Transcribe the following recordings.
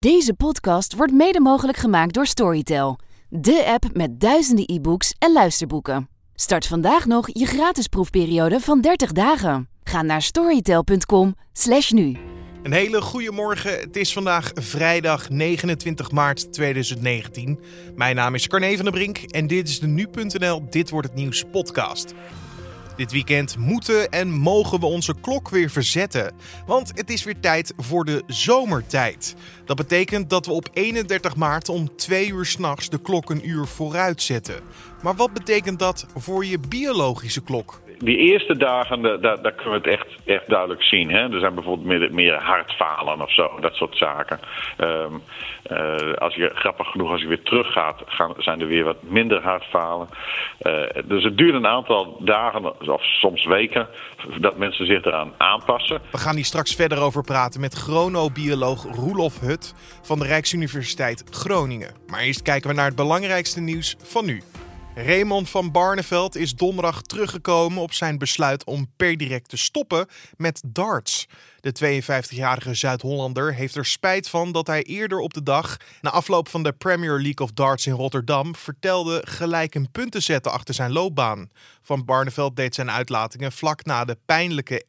Deze podcast wordt mede mogelijk gemaakt door Storytel, de app met duizenden e-books en luisterboeken. Start vandaag nog je gratis proefperiode van 30 dagen. Ga naar storytel.com/slash nu. Een hele goede morgen. Het is vandaag vrijdag 29 maart 2019. Mijn naam is Carne van der Brink en dit is de Nu.nl Dit Wordt Het Nieuws podcast. Dit weekend moeten en mogen we onze klok weer verzetten. Want het is weer tijd voor de zomertijd. Dat betekent dat we op 31 maart om 2 uur s'nachts de klok een uur vooruit zetten. Maar wat betekent dat voor je biologische klok? Die eerste dagen, daar, daar kunnen we het echt, echt duidelijk zien. Hè? Er zijn bijvoorbeeld meer, hartfalen of zo, dat soort zaken. Ehm, eh, als je, grappig genoeg, als je weer teruggaat, gaan, zijn er weer wat minder hartfalen. Uh, dus het duurt een aantal dagen of soms weken dat mensen zich eraan aanpassen. We gaan hier straks verder over praten met chronobioloog Roelof Hut van de Rijksuniversiteit Groningen. Maar eerst kijken we naar het belangrijkste nieuws van nu. Raymond van Barneveld is donderdag teruggekomen op zijn besluit om per direct te stoppen met darts. De 52-jarige Zuid-Hollander heeft er spijt van dat hij eerder op de dag, na afloop van de Premier League of Darts in Rotterdam, vertelde gelijk een punt te zetten achter zijn loopbaan. Van Barneveld deed zijn uitlatingen vlak na de pijnlijke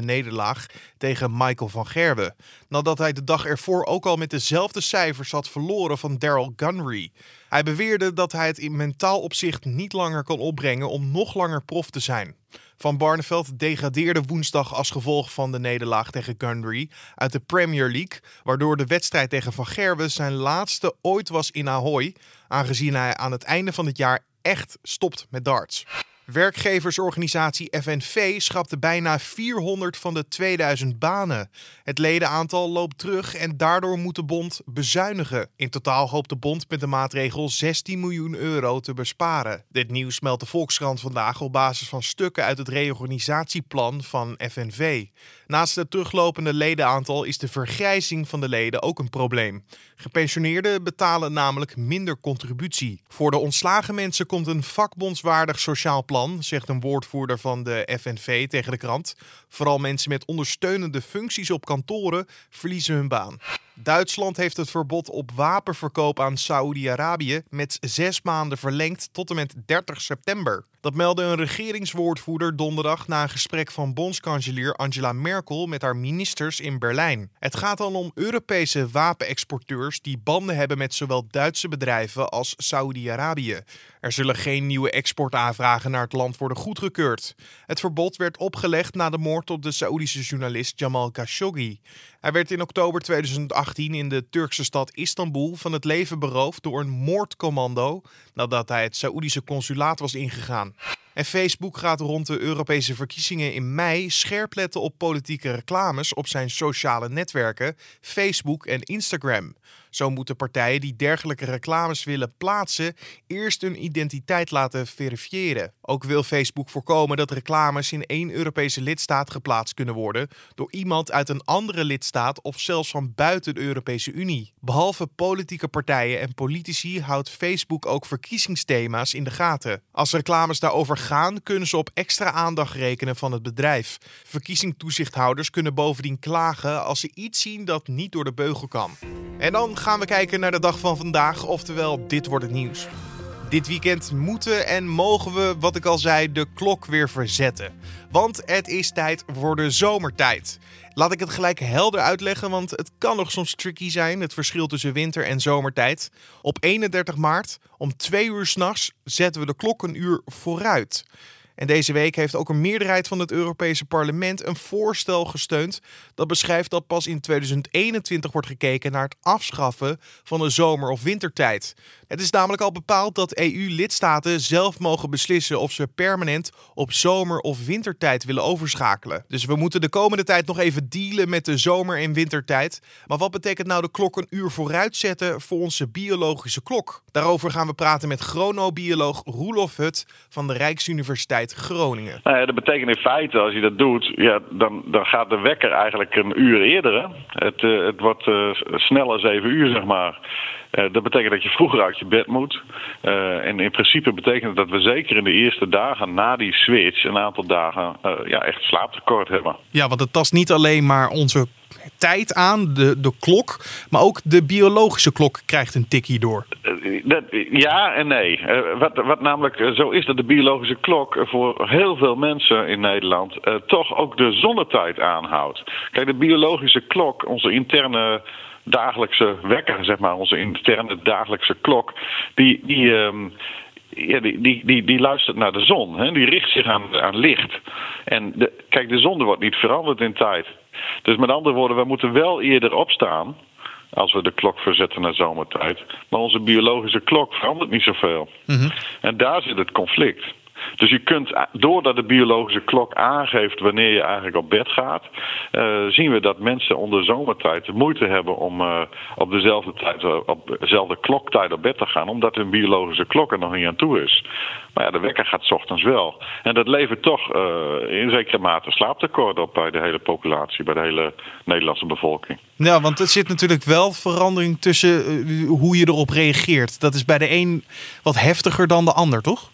1-7 nederlaag tegen Michael van Gerwen. Nadat hij de dag ervoor ook al met dezelfde cijfers had verloren van Daryl Gunry. Hij beweerde dat hij het in mentaal opzicht niet langer kan opbrengen om nog langer prof te zijn. Van Barneveld degradeerde woensdag als gevolg van de nederlaag tegen Gundry uit de Premier League, waardoor de wedstrijd tegen Van Gerwen zijn laatste ooit was in Ahoy, aangezien hij aan het einde van het jaar echt stopt met darts. Werkgeversorganisatie FNV schrapte bijna 400 van de 2000 banen. Het ledenaantal loopt terug en daardoor moet de bond bezuinigen. In totaal hoopt de bond met de maatregel 16 miljoen euro te besparen. Dit nieuws meldt de Volkskrant vandaag op basis van stukken uit het reorganisatieplan van FNV. Naast het teruglopende ledenaantal is de vergrijzing van de leden ook een probleem. Gepensioneerden betalen namelijk minder contributie. Voor de ontslagen mensen komt een vakbondswaardig sociaal plan, zegt een woordvoerder van de FNV tegen de krant. Vooral mensen met ondersteunende functies op kantoren verliezen hun baan. Duitsland heeft het verbod op wapenverkoop aan Saoedi-Arabië met zes maanden verlengd tot en met 30 september. Dat meldde een regeringswoordvoerder donderdag na een gesprek van bondskanselier Angela Merkel met haar ministers in Berlijn. Het gaat dan om Europese wapenexporteurs die banden hebben met zowel Duitse bedrijven als Saoedi-Arabië. Er zullen geen nieuwe exportaanvragen naar het land worden goedgekeurd. Het verbod werd opgelegd na de moord op de Saoedische journalist Jamal Khashoggi. Hij werd in oktober 2018 in de Turkse stad Istanbul van het leven beroofd door een moordcommando nadat hij het Saoedische consulaat was ingegaan. En Facebook gaat rond de Europese verkiezingen in mei scherp letten op politieke reclames op zijn sociale netwerken, Facebook en Instagram. Zo moeten partijen die dergelijke reclames willen plaatsen eerst hun identiteit laten verifiëren. Ook wil Facebook voorkomen dat reclames in één Europese lidstaat geplaatst kunnen worden door iemand uit een andere lidstaat of zelfs van buiten de Europese Unie. Behalve politieke partijen en politici houdt Facebook ook verkiezingsthema's in de gaten. Als reclames daarover gaan, kunnen ze op extra aandacht rekenen van het bedrijf. Verkiezingstoezichthouders kunnen bovendien klagen als ze iets zien dat niet door de beugel kan. En dan gaan we kijken naar de dag van vandaag, oftewel dit wordt het nieuws. Dit weekend moeten en mogen we, wat ik al zei, de klok weer verzetten. Want het is tijd voor de zomertijd. Laat ik het gelijk helder uitleggen, want het kan nog soms tricky zijn, het verschil tussen winter- en zomertijd. Op 31 maart om 2 uur s'nachts zetten we de klok een uur vooruit. En deze week heeft ook een meerderheid van het Europese parlement een voorstel gesteund dat beschrijft dat pas in 2021 wordt gekeken naar het afschaffen van de zomer- of wintertijd. Het is namelijk al bepaald dat EU-lidstaten zelf mogen beslissen of ze permanent op zomer- of wintertijd willen overschakelen. Dus we moeten de komende tijd nog even dealen met de zomer- en wintertijd. Maar wat betekent nou de klok een uur vooruit zetten voor onze biologische klok? Daarover gaan we praten met chronobioloog Roelof Hut van de Rijksuniversiteit Groningen. Nou ja, dat betekent in feite, als je dat doet, ja, dan, dan gaat de wekker eigenlijk een uur eerder. Het, uh, het wordt uh, sneller zeven uur, zeg maar. Uh, dat betekent dat je vroeger uit je bed moet. en in principe betekent dat we zeker in de eerste dagen na die switch een aantal dagen ja, echt slaaptekort hebben. Ja, want het tast niet alleen maar onze tijd aan, de, de klok. Maar ook de biologische klok krijgt een tik hierdoor. Dat, ja en nee. Wat, wat namelijk zo is dat de biologische klok voor heel veel mensen in Nederland toch ook de zonnetijd aanhoudt. Kijk, de biologische klok, onze interne dagelijkse wekker, zeg maar, onze interne dagelijkse klok, die. die um, ja, die, die, die, die, luistert naar de zon. Hè? Die richt zich aan, aan licht. En de, kijk, de zon wordt niet veranderd in tijd. Dus met andere woorden, we moeten wel eerder opstaan als we de klok verzetten naar zomertijd. Maar onze biologische klok verandert niet zoveel. Mm En daar zit het conflict. Dus je kunt, doordat de biologische klok aangeeft wanneer je eigenlijk op bed gaat, uh, zien we dat mensen onder zomertijd moeite hebben om uh, op dezelfde tijd, eh, op dezelfde kloktijd op bed te gaan, omdat hun biologische klok er nog niet aan toe is. Maar ja, de wekker gaat s ochtends wel. En dat levert toch in zekere mate slaaptekort op bij de hele populatie, bij de hele Nederlandse bevolking. Ja, want er zit natuurlijk wel verandering tussen hoe je erop reageert. Dat is bij de een wat heftiger dan de ander, toch?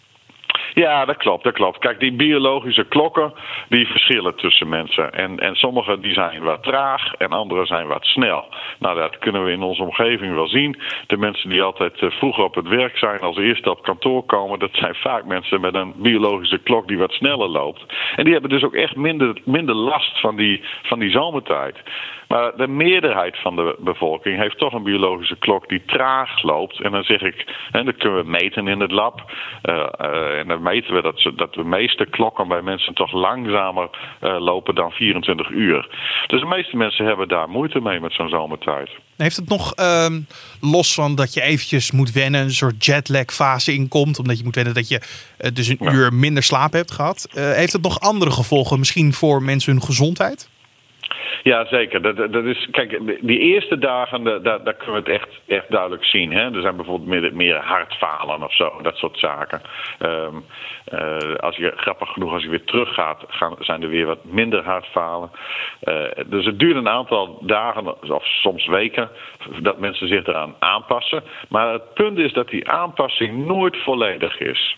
Ja, dat klopt, dat klopt. Kijk, die biologische klokken, die verschillen tussen mensen. En, en sommige die zijn wat traag en andere zijn wat snel. Nou, dat kunnen we in onze omgeving wel zien. De mensen die altijd eh, vroeger op het werk zijn, als eerste op kantoor komen, dat zijn vaak mensen met een biologische klok die wat sneller loopt. En die hebben dus ook echt minder, minder last van die, van die zomertijd. Maar de meerderheid van de bevolking heeft toch een biologische klok die traag loopt. En dan zeg ik, en dat kunnen we meten in het lab. Uh, uh, en dan meten we dat, dat de meeste klokken bij mensen toch langzamer uh, lopen dan 24 uur. Dus de meeste mensen hebben daar moeite mee met zo'n zomertijd. Heeft het nog ehm, los van dat je eventjes moet wennen, een soort jetlag fase inkomt, omdat je moet wennen dat je dus een uur minder slaap hebt gehad, heeft het nog andere gevolgen, misschien voor mensen hun gezondheid? Ja, zeker. Dat, dat is, kijk, die eerste dagen, daar, kunnen we het echt, echt duidelijk zien. Hè? Er zijn bijvoorbeeld meer, hartfalen of zo, dat soort zaken. Um, uh, als je, grappig genoeg, als je weer teruggaat, gaan, zijn er weer wat minder hartfalen. Uh, dus het duurt een aantal dagen of soms weken dat mensen zich eraan aanpassen. Maar het punt is dat die aanpassing nooit volledig is.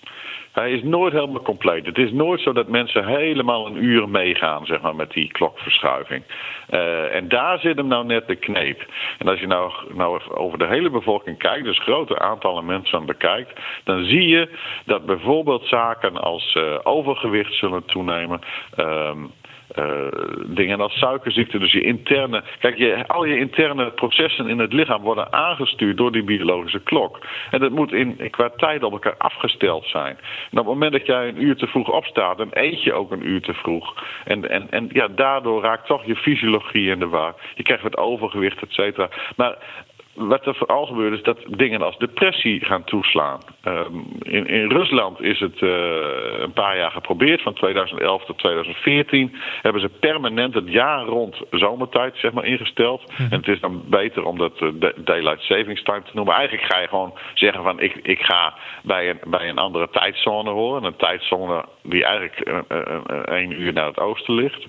Hij is nooit helemaal compleet. Het is nooit zo dat mensen helemaal een uur meegaan zeg maar, met die klokverschuiving. Uh, en daar zit hem nou net de kneep. En als je nou, nou over de hele bevolking kijkt, dus grote aantallen mensen bekijkt, dan zie je dat bijvoorbeeld zaken als uh, overgewicht zullen toenemen. Uh, uh, dingen als suikerziekte. Dus je interne. Kijk, je, al je interne processen in het lichaam worden aangestuurd door die biologische klok. En dat moet in, qua tijd op elkaar afgesteld zijn. En op het moment dat jij een uur te vroeg opstaat, dan eet je ook een uur te vroeg. En, en, en ja, daardoor raakt toch je fysiologie in de war. Je krijgt wat overgewicht, et cetera. Maar wat er vooral gebeurt is dat dingen als depressie gaan toeslaan. Um, in, in, Rusland is het uh, een paar jaar geprobeerd, van 2011 tot 2014. Hebben ze permanent het jaar rond zomertijd zeg maar, ingesteld. Mhm. En het is dan beter om dat uh, daylight savings time te noemen. Eigenlijk ga je gewoon zeggen van ik, ik ga bij een, bij een andere tijdzone horen. Een tijdzone die eigenlijk één uur naar het oosten ligt.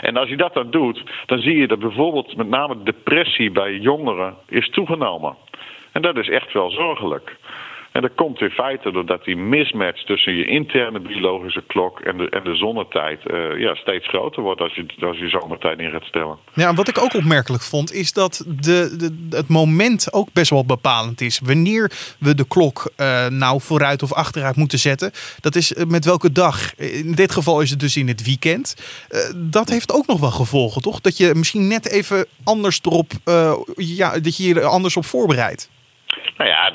En als je dat dan doet, dan zie je dat bijvoorbeeld met name depressie bij jongeren is En dat is echt wel zorgelijk. En dat komt in feite doordat die mismatch tussen je interne biologische klok en de, en de zonnetijd uh, ja, steeds groter wordt als je, als je zomertijd in gaat stellen. Ja, wat ik ook opmerkelijk vond, is dat de, de, het moment ook best wel bepalend is. Wanneer we de klok uh, nou vooruit of achteruit moeten zetten, dat is eh, met welke dag. In dit geval is het dus in het weekend. Dat heeft ook nog wel gevolgen, toch? Dat je misschien net even anders erop, ja, dat je je er anders op voorbereidt. Nou ja,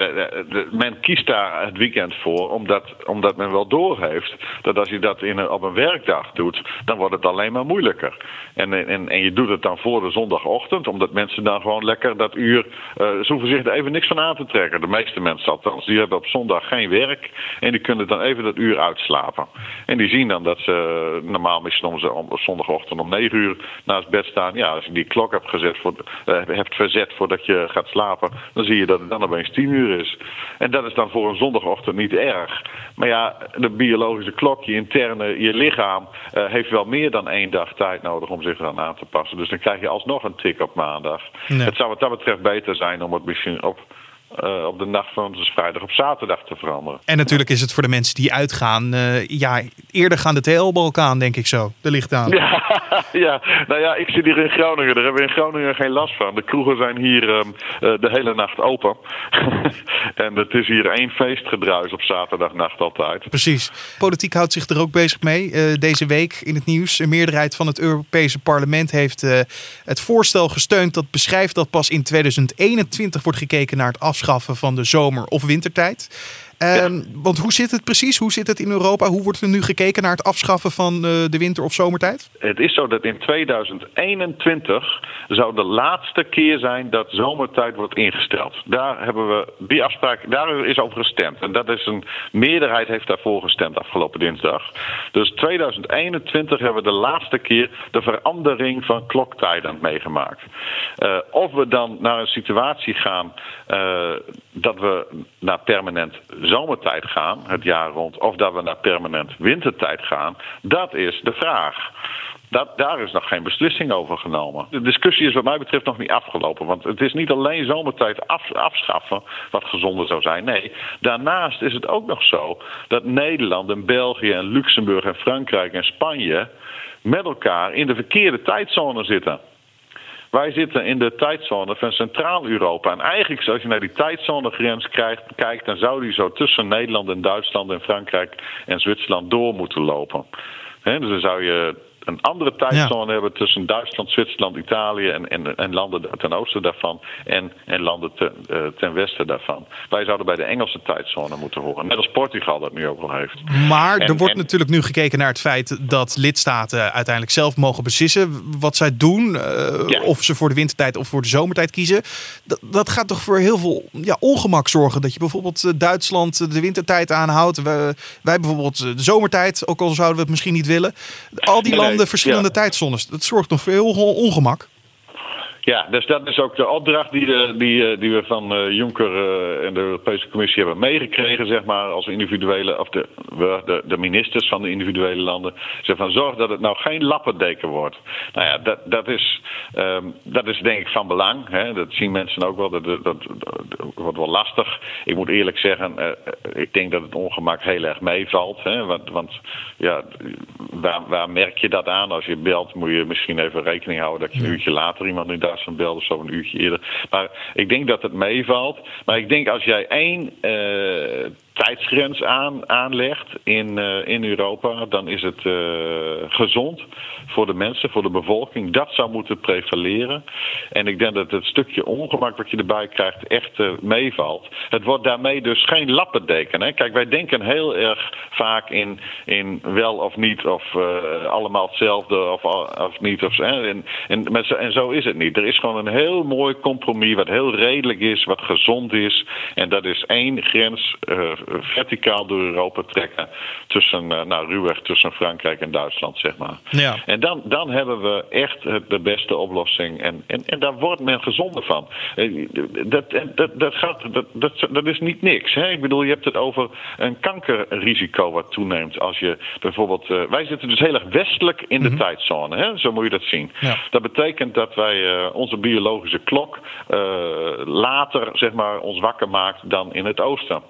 men kiest daar het weekend voor omdat, omdat men wel doorheeft dat als je dat in een, op een werkdag doet, dan wordt het alleen maar moeilijker. En, en, en je doet het dan voor de zondagochtend, omdat mensen dan gewoon lekker dat uur. Uh, ze hoeven zich er even niks van aan te trekken. De meeste mensen althans, die hebben op zondag geen werk en die kunnen dan even dat uur uitslapen. En die zien dan dat ze normaal misschien om, op zondagochtend om 9 uur naast bed staan. Ja, als je die klok hebt, gezet voor, uh, hebt verzet voordat je gaat slapen, dan zie je dat het dan opeens tien uur is. En dat is dan voor een zondagochtend niet erg. Maar ja, de biologische klok, je interne, je lichaam, uh, heeft wel meer dan één dag tijd nodig om zich eraan aan te passen. Dus dan krijg je alsnog een tik op maandag. Het zou wat dat betreft beter zijn om het misschien op uh, op de nacht van dus vrijdag op zaterdag te veranderen. En natuurlijk is het voor de mensen die uitgaan, uh, ja, eerder gaan de TL-balkaan, denk ik zo, de licht aan. Ja, ja, nou ja, ik zit hier in Groningen, daar hebben we in Groningen geen last van. De kroegen zijn hier um, uh, de hele nacht open. en het is hier één feestgedruis op zaterdagnacht altijd. Precies. Politiek houdt zich er ook bezig mee. deze week in het nieuws, een meerderheid van het Europese parlement heeft het voorstel gesteund dat beschrijft dat pas in 2021 wordt gekeken naar het afsluiten afschaffen van de zomer- of wintertijd. Um, Want hoe zit het precies? Hoe zit het in Europa? Hoe wordt er nu gekeken naar het afschaffen van uh, de winter- of zomertijd? Het is zo dat in 2021 zou de laatste keer zijn dat zomertijd wordt ingesteld. Daar hebben we die afspraak, daar is over gestemd. En dat is een meerderheid heeft daarvoor gestemd afgelopen dinsdag. Dus 2021 hebben we de laatste keer de verandering van kloktijden meegemaakt. Uh, of we dan naar een situatie gaan uh, dat we naar permanent zomertijd gaan, het jaar rond, of dat we naar permanent wintertijd gaan, dat is de vraag. Dat, daar is nog geen beslissing over genomen. De discussie is wat mij betreft nog niet afgelopen. Want het is niet alleen zomertijd af, afschaffen wat gezonder zou zijn. Nee, daarnaast is het ook nog zo dat Nederland en België en Luxemburg en Frankrijk en Spanje met elkaar in de verkeerde tijdzone zitten. Wij zitten in de tijdzone van Centraal-Europa. En eigenlijk, als je naar die tijdzonegrens kijkt, dan zou die zo tussen Nederland en Duitsland en Frankrijk en Zwitserland door moeten lopen. dus dan zou je een andere tijdzone hebben tussen Duitsland, Zwitserland, Italië en, en, en landen ten oosten daarvan en, en landen ten, uh, ten westen daarvan. Wij zouden bij de Engelse tijdzone moeten horen, net als Portugal dat nu ook wel heeft. Maar en, er wordt natuurlijk nu gekeken naar het feit dat lidstaten uiteindelijk zelf mogen beslissen wat zij doen. Uh, ja. Of ze voor de wintertijd of voor de zomertijd kiezen. Dat, dat gaat toch voor heel veel ja, ongemak zorgen. Dat je bijvoorbeeld eh, Duitsland de wintertijd aanhoudt. Wij, wij bijvoorbeeld de zomertijd, ook al zouden we het misschien niet willen. Al die landen de verschillende tijdzones. Dat zorgt nog voor heel ongemak. Ja, dus dat is ook de opdracht die, de, die, die we van uh, Juncker en de Europese Commissie hebben meegekregen, zeg maar, als individuele, of de, de, de ministers van de individuele landen. Zeg van zorg dat het nou geen lappendeken wordt. Nou ja, dat, dat, is, um, dat is denk ik van belang. Hè. Dat zien mensen ook wel. Dat, dat, dat, dat wordt wel lastig. Ik moet eerlijk zeggen, uh, ik denk dat het ongemak heel erg meevalt. Hè. Want, want ja, waar, waar merk je dat aan? Als je belt, moet je misschien even rekening houden dat je een uurtje later iemand in Belt of zo een uurtje eerder. Maar ik denk dat het meevalt. Maar ik denk als jij één uh, tijdsgrens aan, aanlegt in, uh, in Europa, dan is het uh, gezond voor de mensen, voor de bevolking. Dat zou moeten prevaleren. En ik denk dat het stukje ongemak wat je erbij krijgt echt uh, meevalt. Het wordt daarmee dus geen lappendeken. Hè? Kijk, wij denken heel erg vaak in, in wel of niet, of allemaal hetzelfde of, of niet. Of, hè? En, en, en zo is het niet. Er is gewoon een heel mooi compromis wat heel redelijk is, wat gezond is. En dat is één grens verticaal door Europa trekken. Tussen, uh, nou, ruwweg tussen Frankrijk en Duitsland, zeg maar. Ja. En dan, dan hebben we echt de beste oplossing. En, en, en daar wordt men gezonder van. Dat, dat, dat, gaat, dat, dat, dat is niet niks. Hè? Ik bedoel, je hebt het over een kankerrisico wat toeneemt. Als je bijvoorbeeld. Uh, wij zitten dus heel erg westelijk in de mm -hmm. tijdzone. Hè? Zo moet je dat zien. Ja. Dat betekent dat wij uh, onze biologische klok later zeg maar, ons wakker maakt dan in het oosten.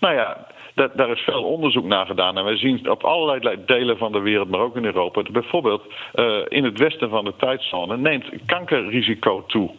Nou ja, daar is veel onderzoek naar gedaan. En wij zien op allerlei delen van de wereld, maar ook in Europa, bijvoorbeeld uh, in het westen van de tijdzone neemt kankerrisico toe.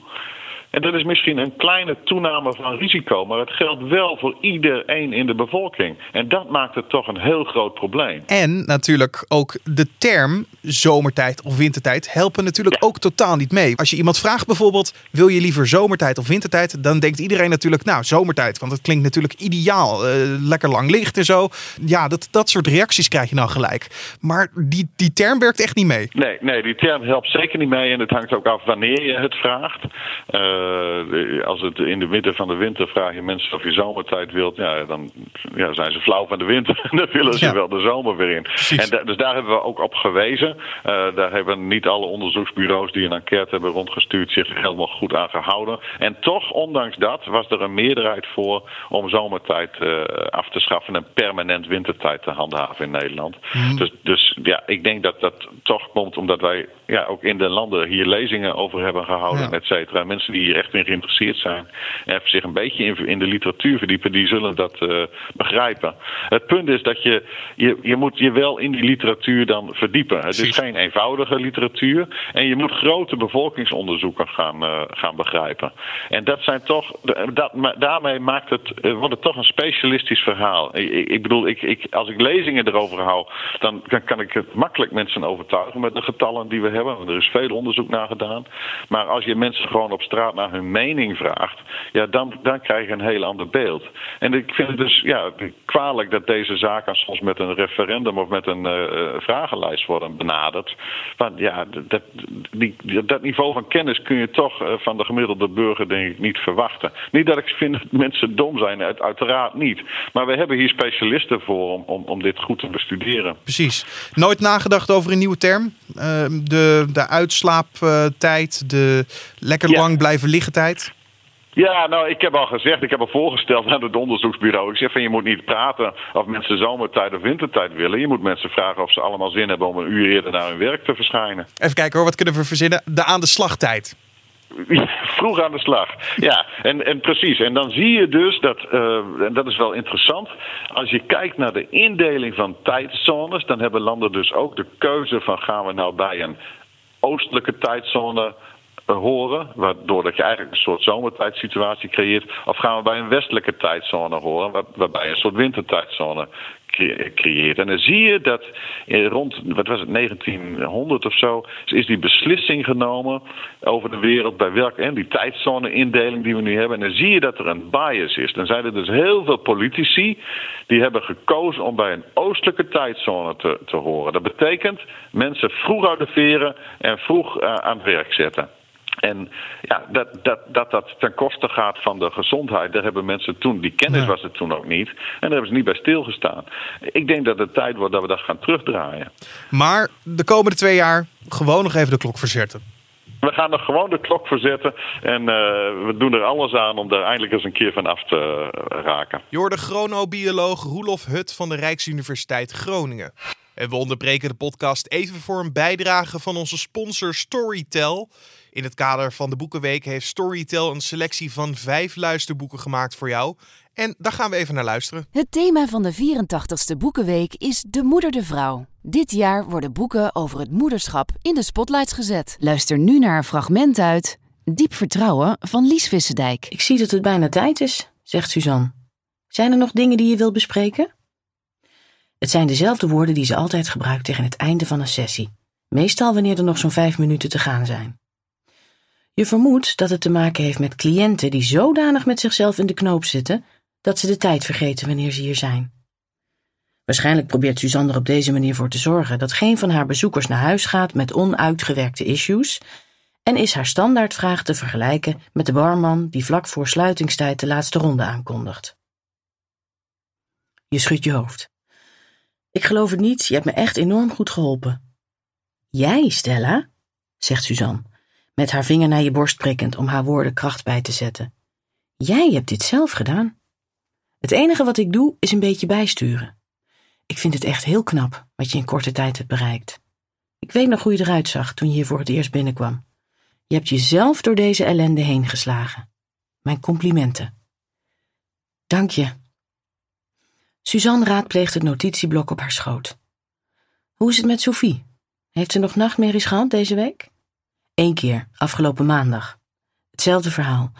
En dat is misschien een kleine toename van risico, maar het geldt wel voor iedereen in de bevolking. En dat maakt het toch een heel groot probleem. En natuurlijk ook de term zomertijd of wintertijd helpen natuurlijk ja. ook totaal niet mee. Als je iemand vraagt bijvoorbeeld, wil je liever zomertijd of wintertijd? Dan denkt iedereen natuurlijk, nou zomertijd, want het klinkt natuurlijk ideaal. Uh, lekker lang licht en zo. Ja, dat, dat soort reacties krijg je nou gelijk. Maar die, die term werkt echt niet mee. Nee, nee, die term helpt zeker niet mee en het hangt ook af wanneer je het vraagt. Uh, Uh, als het in de midden van de winter vraag je mensen of je zomertijd wilt. Ja, dan ja, zijn ze flauw van de winter. dan willen ze wel de zomer weer in. En dus daar hebben we ook op gewezen. Uh, daar hebben niet alle onderzoeksbureaus die een enquête hebben rondgestuurd zich helemaal goed aan gehouden. En toch, ondanks dat, was er een meerderheid voor om zomertijd uh, af te schaffen en permanent wintertijd te handhaven in Nederland. Mm. Dus, dus ja, ik denk dat dat toch komt omdat wij ja, ook in de landen hier lezingen over hebben gehouden, ja. et cetera. Mensen die hier echt in geïnteresseerd zijn en zich een beetje in, in de literatuur verdiepen, die zullen dat uh, begrijpen. Het punt is dat je, je, je moet je wel in die literatuur dan verdiepen. Het is geen eenvoudige literatuur en je moet grote bevolkingsonderzoeken gaan, uh, gaan begrijpen. En dat zijn toch, dat, daarmee maakt het, wordt het toch een specialistisch verhaal. Ik, ik bedoel, ik, ik, als ik lezingen erover hou, dan kan, kan ik het makkelijk mensen overtuigen met de getallen die we hebben. Er is veel onderzoek naar gedaan. Maar als je mensen gewoon op straat naar hun mening vraagt, ja, dan, dan krijg je een heel ander beeld. En ik vind het dus ja, kwalijk dat deze zaken soms met een referendum of met een uh, vragenlijst worden benaderd. Want ja, dat, dat niveau van kennis kun je toch uh, van de gemiddelde burger denk ik niet verwachten. Niet dat ik vind dat mensen dom zijn, uiteraard niet. Maar we hebben hier specialisten voor om, om, dit goed te bestuderen. Precies. Nooit nagedacht over een nieuwe term? De, de uitslaaptijd, de lekker ja. lang blijven liggen tijd? Ja, nou, ik heb al gezegd, ik heb al voorgesteld aan het onderzoeksbureau. Ik zeg van je moet niet praten of mensen zomertijd of wintertijd willen. Je moet mensen vragen of ze allemaal zin hebben om een uur eerder naar hun werk te verschijnen. Even kijken hoor, wat kunnen we verzinnen? De aan de slagtijd. Vroeg aan de slag. Ja, en, en precies. En dan zie je dus dat, uh, en dat is wel interessant, als je kijkt naar de indeling van tijdzones, dan hebben landen dus ook de keuze van gaan we nou bij een oostelijke tijdzone horen, waardoor dat je eigenlijk een soort zomertijdsituatie creëert, of gaan we bij een westelijke tijdzone horen, waar, waarbij je een soort wintertijdzone creëert. En dan zie je dat rond, wat was het, 1900 of zo, is die beslissing genomen over de wereld bij welke, en die tijdzone-indeling die we nu hebben. En dan zie je dat er een bias is. Dan zijn er dus heel veel politici die hebben gekozen om bij een oostelijke tijdzone te, te horen. Dat betekent mensen vroeg uit de veren en vroeg uh, aan het werk zetten. En ja, dat, dat, dat dat ten koste gaat van de gezondheid, daar hebben mensen toen, die kennis was het toen ook niet. En daar hebben ze niet bij stilgestaan. Ik denk dat het tijd wordt dat we dat gaan terugdraaien. Maar de komende twee jaar gewoon nog even de klok verzetten. We gaan nog gewoon de klok verzetten. En uh, we doen er alles aan om daar eindelijk eens een keer van af te raken. Je hoorde chronobioloog Roelof Hut van de Rijksuniversiteit Groningen. En we onderbreken de podcast even voor een bijdrage van onze sponsor Storytel. In het kader van de Boekenweek heeft Storytel een selectie van vijf luisterboeken gemaakt voor jou. En daar gaan we even naar luisteren. Het thema van de 84ste Boekenweek is De Moeder de Vrouw. Dit jaar worden boeken over het moederschap in de spotlights gezet. Luister nu naar een fragment uit Diep Vertrouwen van Lies Vissendijk. Ik zie dat het bijna tijd is, zegt Suzanne. Zijn er nog dingen die je wilt bespreken? Het zijn dezelfde woorden die ze altijd gebruikt tegen het einde van een sessie. Meestal wanneer er nog zo'n vijf minuten te gaan zijn. Je vermoedt dat het te maken heeft met cliënten die zodanig met zichzelf in de knoop zitten dat ze de tijd vergeten wanneer ze hier zijn. Waarschijnlijk probeert Suzanne er op deze manier voor te zorgen dat geen van haar bezoekers naar huis gaat met onuitgewerkte issues en is haar standaardvraag te vergelijken met de barman die vlak voor sluitingstijd de laatste ronde aankondigt. Je schudt je hoofd. Ik geloof het niet, je hebt me echt enorm goed geholpen. Jij, Stella? zegt Suzanne met haar vinger naar je borst prikkend om haar woorden kracht bij te zetten. Jij hebt dit zelf gedaan. Het enige wat ik doe is een beetje bijsturen. Ik vind het echt heel knap wat je in korte tijd hebt bereikt. Ik weet nog hoe je eruit zag toen je hier voor het eerst binnenkwam. Je hebt jezelf door deze ellende heen geslagen. Mijn complimenten. Dank je. Suzanne raadpleegt het notitieblok op haar schoot. Hoe is het met Sophie? Heeft ze nog nachtmerries gehad deze week? Eén keer, afgelopen maandag. Hetzelfde verhaal.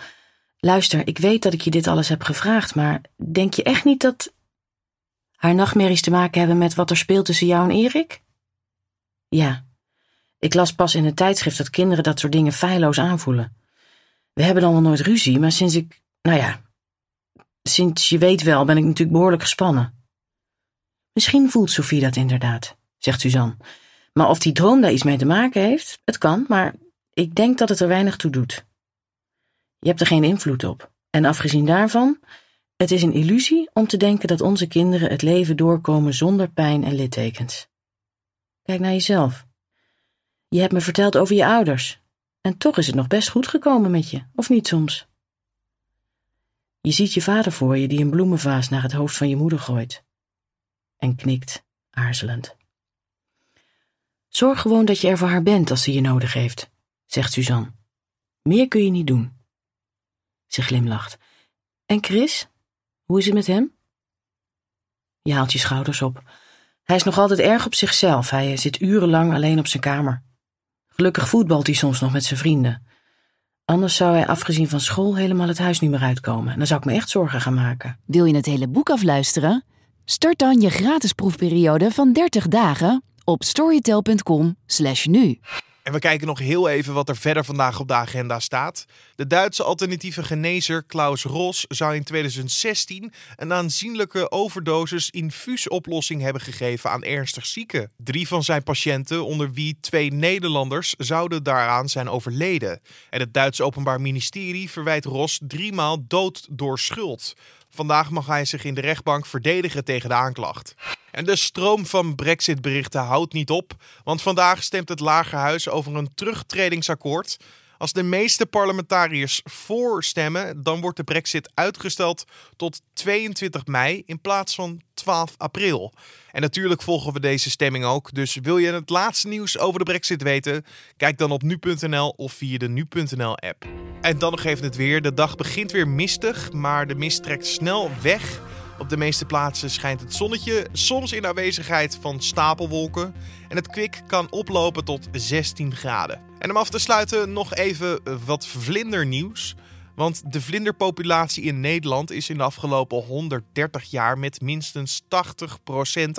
Luister, ik weet dat ik je dit alles heb gevraagd, maar denk je echt niet dat haar nachtmerries te maken hebben met wat er speelt tussen jou en Erik? Ja. Ik las pas in het tijdschrift dat kinderen dat soort dingen feilloos aanvoelen. We hebben dan wel nooit ruzie, maar sinds ik, nou ja, sinds je weet wel, ben ik natuurlijk behoorlijk gespannen. Misschien voelt Sophie dat inderdaad, zegt Suzanne. Maar of die droom daar iets mee te maken heeft, het kan, maar ik denk dat het er weinig toe doet. Je hebt er geen invloed op. En afgezien daarvan, het is een illusie om te denken dat onze kinderen het leven doorkomen zonder pijn en littekens. Kijk naar jezelf. Je hebt me verteld over je ouders. En toch is het nog best goed gekomen met je, of niet soms? Je ziet je vader voor je die een bloemenvaas naar het hoofd van je moeder gooit. En knikt, aarzelend. Zorg gewoon dat je er voor haar bent als ze je nodig heeft, zegt Suzanne. Meer kun je niet doen. Ze glimlacht. En Chris? Hoe is het met hem? Je haalt je schouders op. Hij is nog altijd erg op zichzelf. Hij zit urenlang alleen op zijn kamer. Gelukkig voetbalt hij soms nog met zijn vrienden. Anders zou hij afgezien van school helemaal het huis niet meer uitkomen. En dan zou ik me echt zorgen gaan maken. Wil je het hele boek afluisteren? Start dan je gratis proefperiode van 30 dagen op storytel.com/nu. En we kijken nog heel even wat er verder vandaag op de agenda staat. De Duitse alternatieve genezer Klaus Ros zou in 2016 een aanzienlijke overdosis infuusoplossing hebben gegeven aan ernstig zieken. Drie van zijn patiënten, onder wie twee Nederlanders, zouden daaraan zijn overleden. En het Duitse Openbaar Ministerie verwijt Ros driemaal dood door schuld. Vandaag mag hij zich in de rechtbank verdedigen tegen de aanklacht. En de stroom van Brexit-berichten houdt niet op, want vandaag stemt het Lagerhuis over een terugtredingsakkoord. Als de meeste parlementariërs voorstemmen, dan wordt de Brexit uitgesteld tot 22 mei in plaats van 12 april. En natuurlijk volgen we deze stemming ook. Dus wil je het laatste nieuws over de Brexit weten? Kijk dan op nu.nl of via de nu.nl app. En dan nog even het weer. De dag begint weer mistig, maar de mist trekt snel weg. Op de meeste plaatsen schijnt het zonnetje, soms in aanwezigheid van stapelwolken. En het kwik kan oplopen tot 16 graden. En om af te sluiten nog even wat vlindernieuws. Want de vlinderpopulatie in Nederland is in de afgelopen 130 jaar met minstens 80%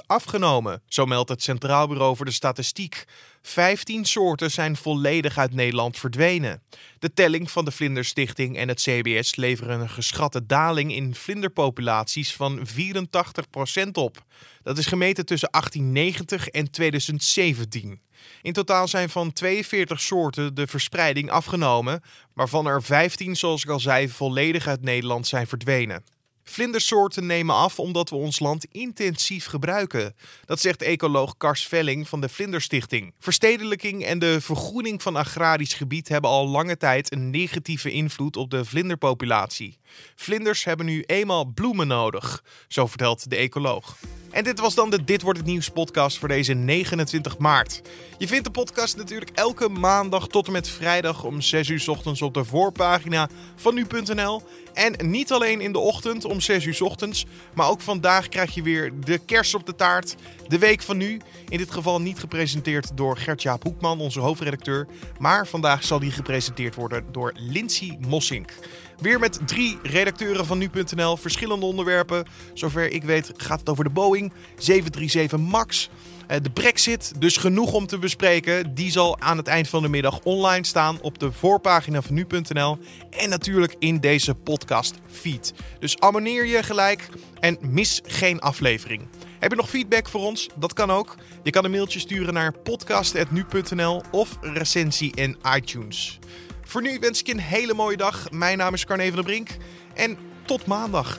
afgenomen. Zo meldt het Centraal Bureau voor de Statistiek. 15 soorten zijn volledig uit Nederland verdwenen. De telling van de Vlinderstichting en het CBS leveren een geschatte daling in vlinderpopulaties van 84% op. Dat is gemeten tussen 1890 en 2017. In totaal zijn van 42 soorten de verspreiding afgenomen, waarvan er 15, zoals ik al zei, volledig uit Nederland zijn verdwenen. Vlindersoorten nemen af omdat we ons land intensief gebruiken. Dat zegt ecoloog Kars Velling van de Vlinderstichting. Verstedelijking en de vergroening van agrarisch gebied hebben al lange tijd een negatieve invloed op de vlinderpopulatie. Vlinders hebben nu eenmaal bloemen nodig, zo vertelt de ecoloog. En dit was dan de Dit wordt het nieuws podcast voor deze 29 maart. Je vindt de podcast natuurlijk elke maandag tot en met vrijdag om 6 uur ochtends op de voorpagina van nu.nl. En niet alleen in de ochtend om 6 uur ochtends, maar ook vandaag krijg je weer de kerst op de taart, de week van nu. In dit geval niet gepresenteerd door Gert-Jaap Hoekman, onze hoofdredacteur, maar vandaag zal die gepresenteerd worden door Lindsay Mossink. Weer met drie redacteuren van nu.nl, verschillende onderwerpen. Zover ik weet gaat het over de Boeing 737 MAX. Eh, de Brexit, dus genoeg om te bespreken. Die zal aan het eind van de middag online staan op de voorpagina van nu.nl. En natuurlijk in deze podcast feed. Dus abonneer je gelijk en mis geen aflevering. Heb je nog feedback voor ons? Dat kan ook. Je kan een mailtje sturen naar podcast.nu.nl of recensie in iTunes. Voor nu wens ik je een hele mooie dag. Mijn naam is Carne van der Brink en tot maandag.